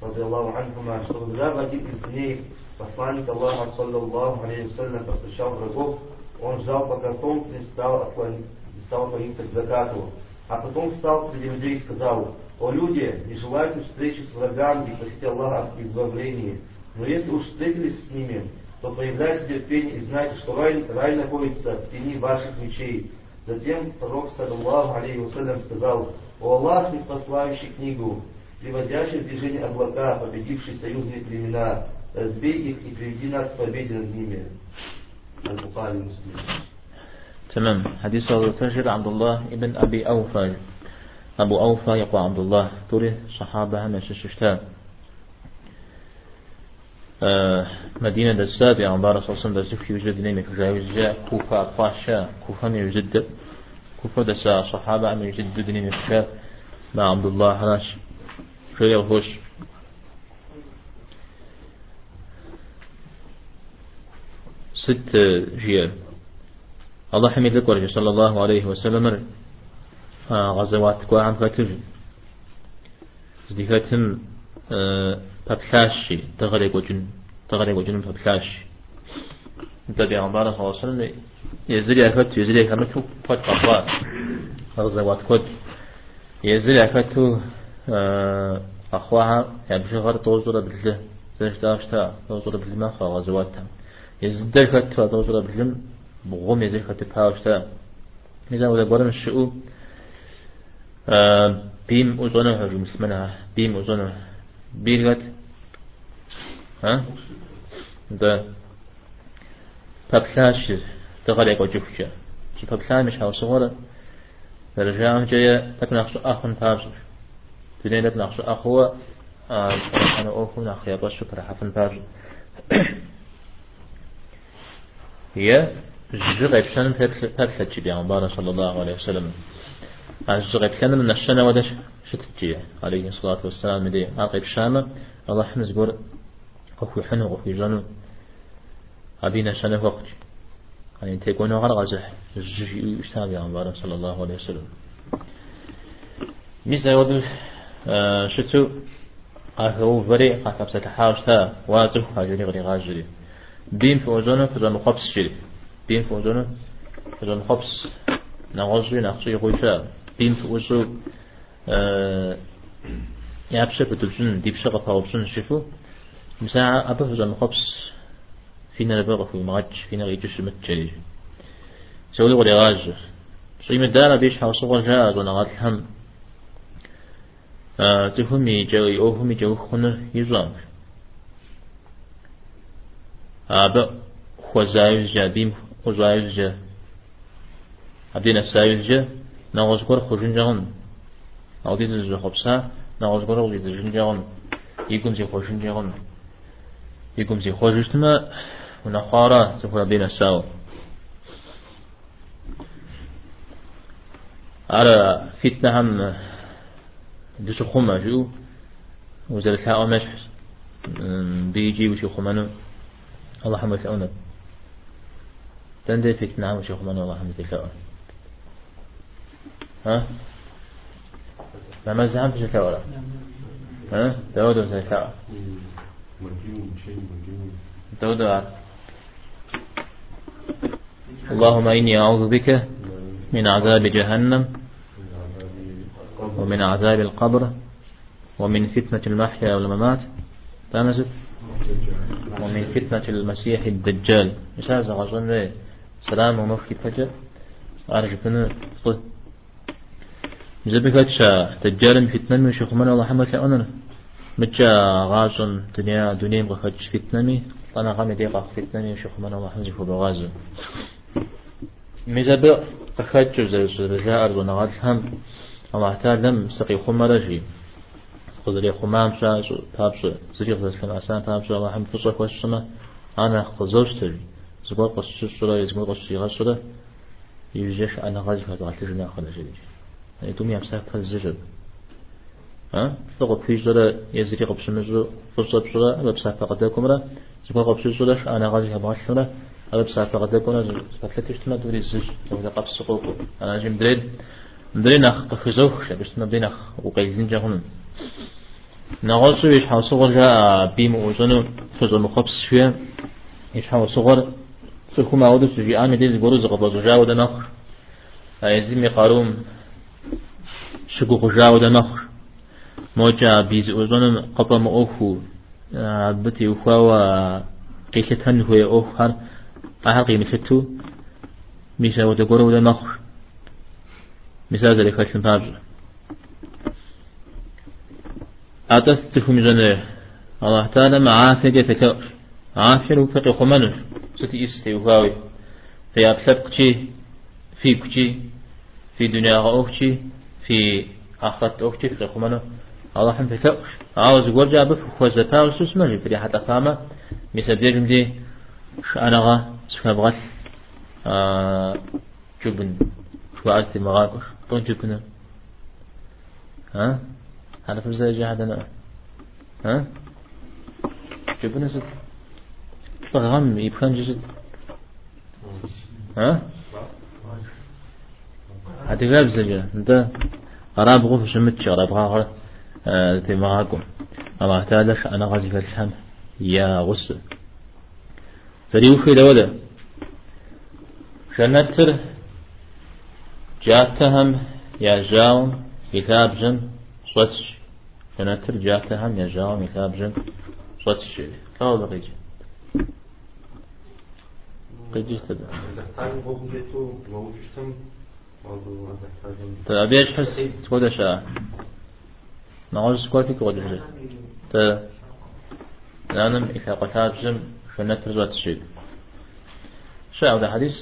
радиаллаху анхума, что когда в один из дней посланник Аллаха, саллаллаху алейхи вассалям, посвящал врагов, он ждал, пока солнце не стало, отклонить, не стало клониться к закату. А потом встал среди людей и сказал, «О люди, не желаете встречи с врагами и просите Аллаха об избавлении, но если уж встретились с ними, то проявляйте терпение и знайте, что рай, рай находится в тени ваших мечей». Затем пророк, саллаллаху алейхи вассалям, сказал, «О Аллах, не спасающий книгу, приводящий в движение облака, победивший союзные племена, разбей их и приведи нас к победе над ними». Аль-Бухари Муслим.
تمام حديث تجر عبد الله ابن أبي أوفى أبو أوفى يقوى عبد الله توري صحابة ما ششتا آه مدينة السابعة عن بارس أصلا دسك يوجد نيمك جاوز كوفة أطفاشا كوفة يوجد كوفة دسا صحابة ما يوجد نيمك مع عبد الله حراش شو هوش ست جيال الله حميد لك ورجل صلى الله عليه وسلم غزوات كوا عم كتر ببلاشي تغرق وجن تغرق وجن ببلاشي تبي عن بارك الله وسلم يزري أكتو يزري كمتو فت قبات غزوات كود يزري أكتو أخواها يبشي غير توزر بالله زنش داشتا توزر بالله ما خا غزواتها يزدر كتو توزر بالله بغم يزري كتو باوشتا إذا ولا قرن الشؤو بيم أزونه هجوم مسلمنا بيم أزونه بيرغت ها؟ ده بابلاش تغلق وجوكشا شي بابلاش مش هاو صغيرة رجعهم جاية تكون أخشو أخن بابش تدين لك نخشو أخوة أنا أوفو نخ يا بشو برحفن بابش هي جغب شان بابلاش بيان صلى الله عليه وسلم. عجغب كان من الشنا ودش شتجي عليه الصلاة والسلام مدي عقب شامة الله حمز قول قفو حنو قفو جانو أبينا شنا وقت. يعني تكون غير غزح الجي يشتابع عن صلى الله عليه وسلم. ميزا يودل شتو أخو فري قاكب ستحاوش تا وازف هاجري غري غاجري بين في أوزونه فزان خبس شري بين في أوزونه فزان خبس نغزري نغزري غوشا بين في أوزو يابشة بتبسن ديبشة غطاوبسن شفو. مساعة أبا فزان خبس فينا نبغى في مغج فينا غيتش متجري سولي غري غاج صيم الدار بيش حوصو غجاز ونغات الهم. تفهمي جاي أوهمي جو خنر يزوام أبا خوزايز جا بيم خوزايز جا. عبدين السايز جا نغزقر خجن جغن أودي تزو خبسا نغزقر أودي تزجن جغن يقوم زي خجن جغن يقوم زي خجشتما ونخارا سفر عبدين الساو على فتنة هم دسو خما جو وزال الحاء مشح بيجي وشي خمانو الله حمد الأونب تندي فيك نعم وشي خمانو الله حمد الأونب ها؟ ما مزعم في الكورة ها؟ داود وزال الحاء اللهم إني أعوذ بك من عذاب جهنم ومن عذاب القبر ومن فتنة المحيا والممات. تامزت ومن فتنة المسيح الدجال. مش هذا؟ غزون سلام ومخي فجأة. أرجو كنا طه زبكت شا دجال فتنة من شيخ الله حمد لأننا متجا غازن دنيا دنيا مغفج فتنة؟ مي أنا غامي ديقا فتنة من شيخ من الله حمد يفو بغازن مزبق أخذت رجاء ونغاد هم. الله تعالى سقي خمرجي خذري خمام شا بابش زريق ذلك الأسان بابش الله حمد فصح وشما أنا خزوش تري. زبور قصش الشرا يزمور قصش يغشرا يجيش أنا غازي فتغلت جنا خرج يعني تومي أمسك فالزجر ها فقط في جرى يزري قبش مجو فصل بشرى أبى بسافة قد يكون را زكوا قبش جرى أنا غادي هبغاش لنا أبى بسافة قد يكون سافلتش تما دوري الزج لو قبش سقوق أنا جيم دريد درينا قفزوخ باش تما بدينا وقيزين جاهون نغال شو يش حاول صغر جاء بيم وزنو فزو مخبس شوية يش حاول صغر سكو ما ودو سجي آمي ديز غورو زغبا زجا ودا نخر أيزيمي قاروم شكو خجا ودا نخر موجا بيز وزنو قبا مؤخو بتي وخوا قيشتن هو أخر أهل قيمتو ميسا غورو ودا نخر مثال ذلك خلصن بابجر أتستكم جنة الله تعالى معافية فتاة عافية وفقه خمانه ستي إستي وهاوي في أبلبكتي في كتي في دنيا أوكتي في آخرت أوكتي في خمانه الله حم فتاة عاوز ورجع بف خوزتا وسوسمه في حتى فاهمة مثل ديجم دي. شأنغا سكبغل آه جبن. شو عزتي مغاقر طون جبنه ها؟ هذا في زي جهدنا ها؟ جبنا ست غم؟ يبخن جزت ها؟ هذا غاب زجا انت؟ أراب غوف شمتش أراب غاغر معاكم أما تعالش أنا غازي في الحم يا غص فريوخي دودا شنتر جاتهم يا جاوم كتاب جن صوتش. فانا ترجع تهم يا جاوم مثاب جن صوتش. كاو بقيج قيج تبع تابيش حس تقول شا نعوز تقول شا ت لأنم إذا قتاب جم فانا ترجع تشيل شا هذا حديث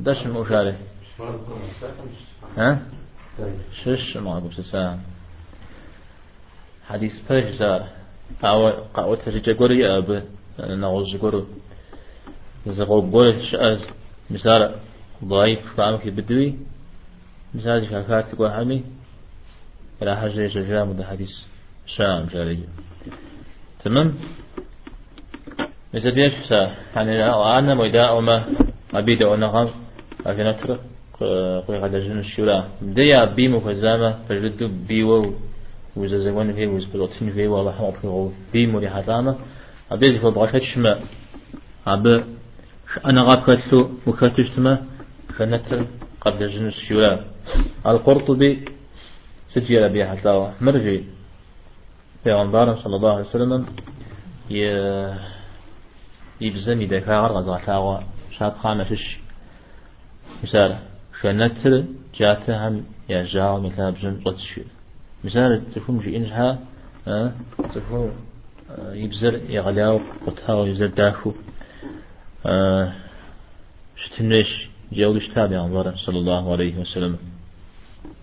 دش مشاري ها؟ شش ما أقول سسام حديث فاش زار أو قاوت رجع قري أب نعوز قرو زغو قري شأز مثال ضعيف فعمك بدوي مثال شافات تقول حمي إلى حاجة يجرى مد حديث شام جاري تمام؟ مثل بيش سا يعني أنا ميدا وما أبيد ونغم أكن أترك قوي غدا جن الشورى. بديا بيمو خزامة فجدو بيو وز زمان في وز بلوتين في والله حمر في غو بيمو دي حزامة. أبيز في بغشت شما. أب أنا غاب كتلو وكتش تما فنتر قبل جن الشورى. القرطبي سجل بها حتى مرجي پیغمبر صلى الله عليه وسلم ي يبزني دكار غزا تاغا شاب فيش مثال شنتر جاتة هم يا جاو مثلا بجن قدش مثال جي إنجها أه تكون يبزر يغلاو قطها ويبزر داخو. أه شتنش جاولش تابع صلى الله عليه وسلم.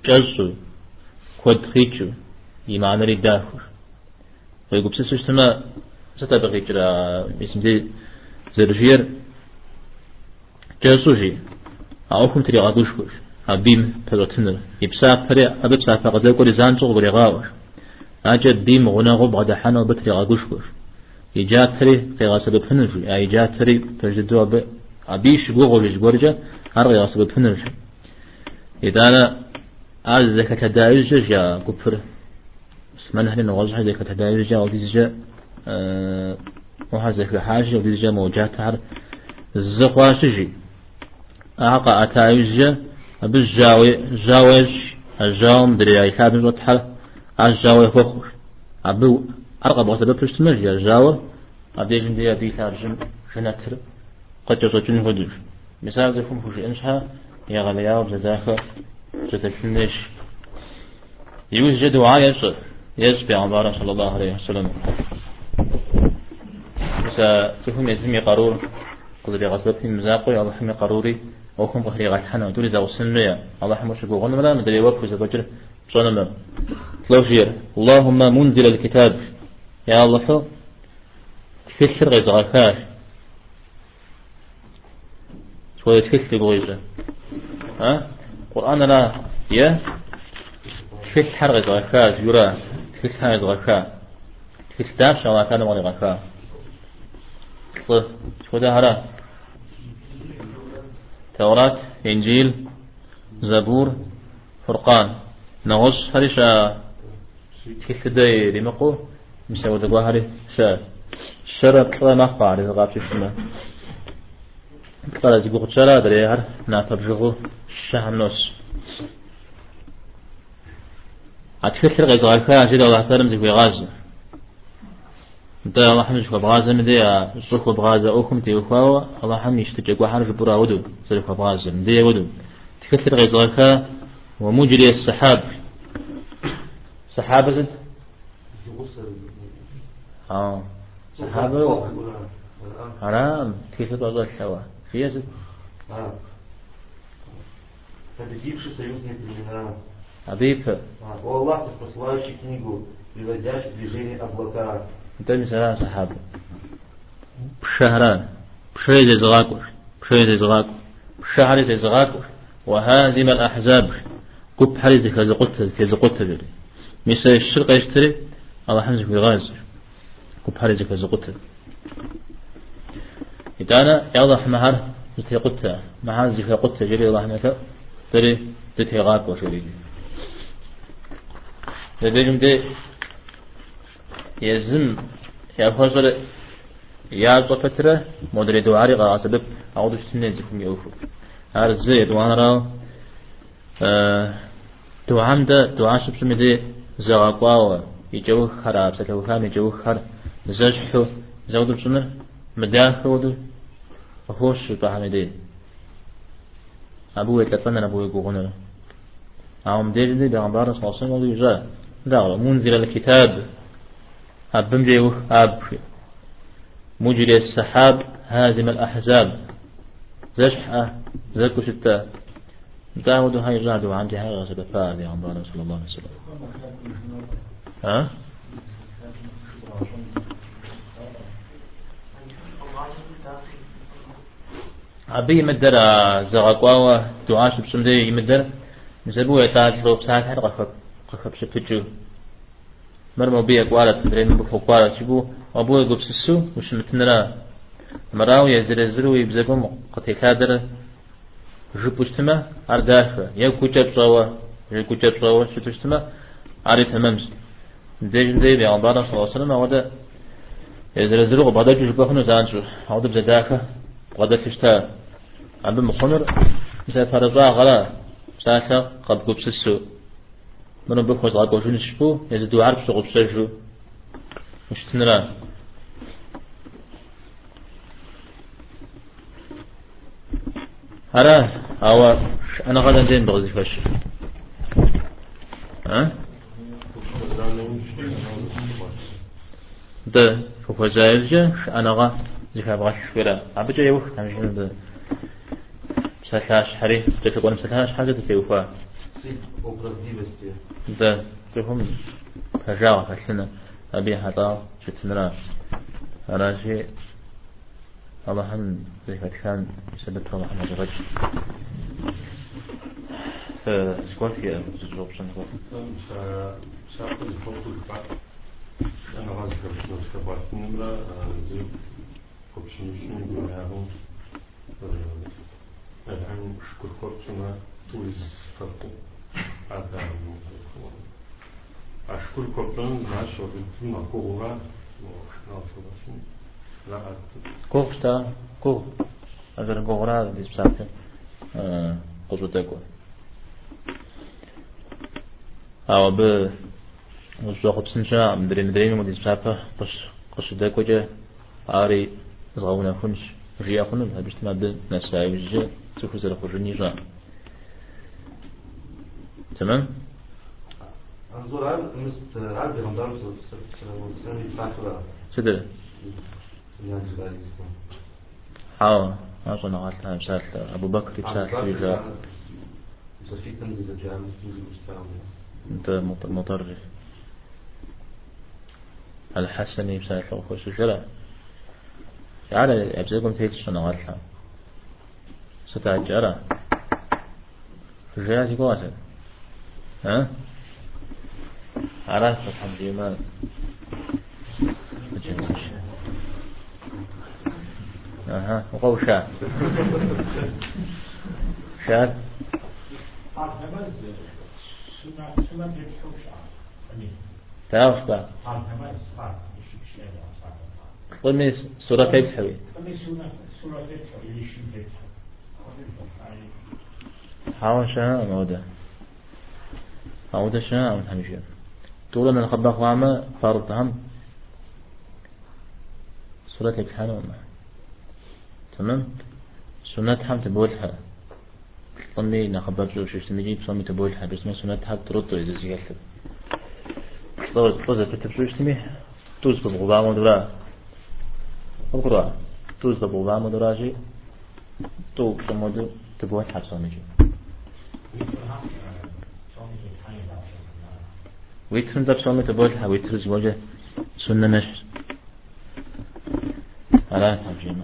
جلسو كود خيتشو يمعنى لي داخو ويقول بسيسو شتما ستبقى كرا اسم دي زرجير جلسو جي أوكم تري غادوش كوش أبيم بلوتنر يبسا فري أبي بسا فقد يقول زان شغل بري غاوش أجد بيم غنا غب غدا حنا بتري غادوش كوش يجا فري في غاسب بفنج أي جا فري تجدوا أب أبيش جوغل جبرجة أرغي غاسب بفنج إذا أنا أز زكاة دايج جا كفر اسمنا هنا نوزع زكاة دايج جا وديجا أه وهذا حاجة وديجا موجات هر الزقواشجي أعقى أتايج بالجاوي جاوج الجاوم دري أي ثابت وتحل الجاوي فخر أبو أرقى بغسل بفش تمجي الجاوة أبدي جن دي أبي ثارجم جنتر قد يصجن هدوش مثال زي فوش إنشها يا غلياو بزاخة جتشنش يوجد يسر يسبي عن صلى الله عليه وسلم مثال سفهم يزمي قرور قدر غسل في مزاقي الله حمي قروري وكم بخري غات حنا دوري زاو سنيا الله حمو شكو غن ملا مدري وقف زبجر صنم لوشير اللهم منزل الكتاب يا الله تفكر غيز غاكاش شوية تفكر ها قرآن لا يا؟ تفكر غيز غاكاش يرى تكس هاي زغكا تكس داش الله كان ولي غكا شو ده هرا توراة إنجيل زبور فرقان. نغش هرشا تكس داي رمقو مسوي دقوا هري شا. شرط لا قال زي شرا دري هر ناتبجغو شهنوس أتفكر غير غالفا أجد الله تعالى زي غاز انت الله حمد شو بغاز مدي شو بغاز أوكم تي وخاو الله حمد يشتجي قوحان جو برا ودو زي بغاز مدي ودو تكثر غير غالفا ومجري السحاب سحابة زد آه سحابة حرام كيف تبغى سوا في زد
А. Победивший союзные племена.
حبيب
А, О Аллах, ты посылающий книгу, приводящий в движение облака.
انت مثلا سحاب بشهران بشهر زي زغاكوش بشهر زي زغاكوش بشهر زي زغاكوش وهازم الأحزاب كب حري زي كزقوت زي زقوت بري مثل الشرق يشتري الله حمد في غاز كب حري زي كزقوت إذا يوضح مهر زي قوت مهر زي قوت جري حمد تري تتي غاك وشري لديهم دي يزم يا فوزر يا صفترة مدري دواري غا سبب أعود السنة زكم يوفو هذا زي دوان راو دوام ده دوان شب شمي دي زغاقوا يجو خراب سلو خام يجو خر. زجحو زودو بسمر مداخل ودو وفوش بحمي دي أبوه يتلفن أبوه يقوغن أعوم دي دي بغمبار صلى الله عليه وسلم يجا لا منزل الكتاب. أبم جيوخ أب. مجري السحاب هازم الأحزاب. زشحة زكو ستة داود هاي جادو عن جهة غسل فاء عمران صلى الله عليه وسلم. ها؟ أبي يمدر زغقوا دعاش بسمدي يمدر نسبوه يتاج لو بساعة حد قفب قفب شفتجو مرمو بيا قوالت درين بخو قوالت شبو وابوه يقب سسو وش متنرا مراو يزر زرو يبزقوم قتي كادر جبوشتما تصوا يا كوچا تصوا شو تشتما عارف هممز ديجن دي بيغمبارا صلى الله عليه وسلم ودا يزر زرو بعدا جبخنو زانشو عودا بزداكا غدا فشتا عم مخنر مثلا فرزا غلا ساسا قد قب سسو منو بخوز غاقو شو نشبو يزدو عارف شو غبسا جو مش تنرا هرا أو أنا غدا زين بغزي فش. ها؟ ده فوق زايرجة أنا غا زكاة بغاش شويرا عبجا يوخ همجن ب مسلاش حري سكت قول مسلاش حاجة تسيوفا ده سهم فجاوة فشنا أبي حطا شتنرا راشي الله هم زكاة كان سبت الله هم زكاة سكوات هي زوب شنو
شاف الخطوط بعد أنا غازي كبرت نمرة زين obligation de avant الآن أشكركم توزفتوا هذا الموضوع
أشكركم معاش وبنتم كورا Κόχστα, κόχ, αγαρ κογράδι της ψάχτε, κοζοτέκο. Άμα μπε, όσο έχω ψήνσα, μπριν μπριν μου της ψάχτα, κοζοτέκο και άρι زغونا خنش ريا خنن هبشت مادة نسايج تخوز لخوز النجاح تمام
انظر هل مست عبد رمضان السنة بتاعته
شدر حاو أظن قالت مشات أبو بكر
بشات رجال
أنت مطرف الحسني بشات خوش الشرع على أبزيكم تيت صنع قالتها ستة جرى في جهاز قواسل ها على الحمد لله أها وقو شاء شاء تعرف بقى قلني سورة تبحوي حاول شاء مودا مودا شاء من همشي طول من الخبا خوامة فارض هم. سورة وما تمام؟ سنة حم تبولها. قلني نخبر شو شو نجيب صومي تبولها بس ما سنة حم ترد إذا طول كتب شو اسمه توز بغبا مدرا بقرأ توز ببوبا مدراجي تو كمدو تبوه حبسون مجي ويترن ذا بصومي تبوه حا ويترز وجه سنة مش على ترجمة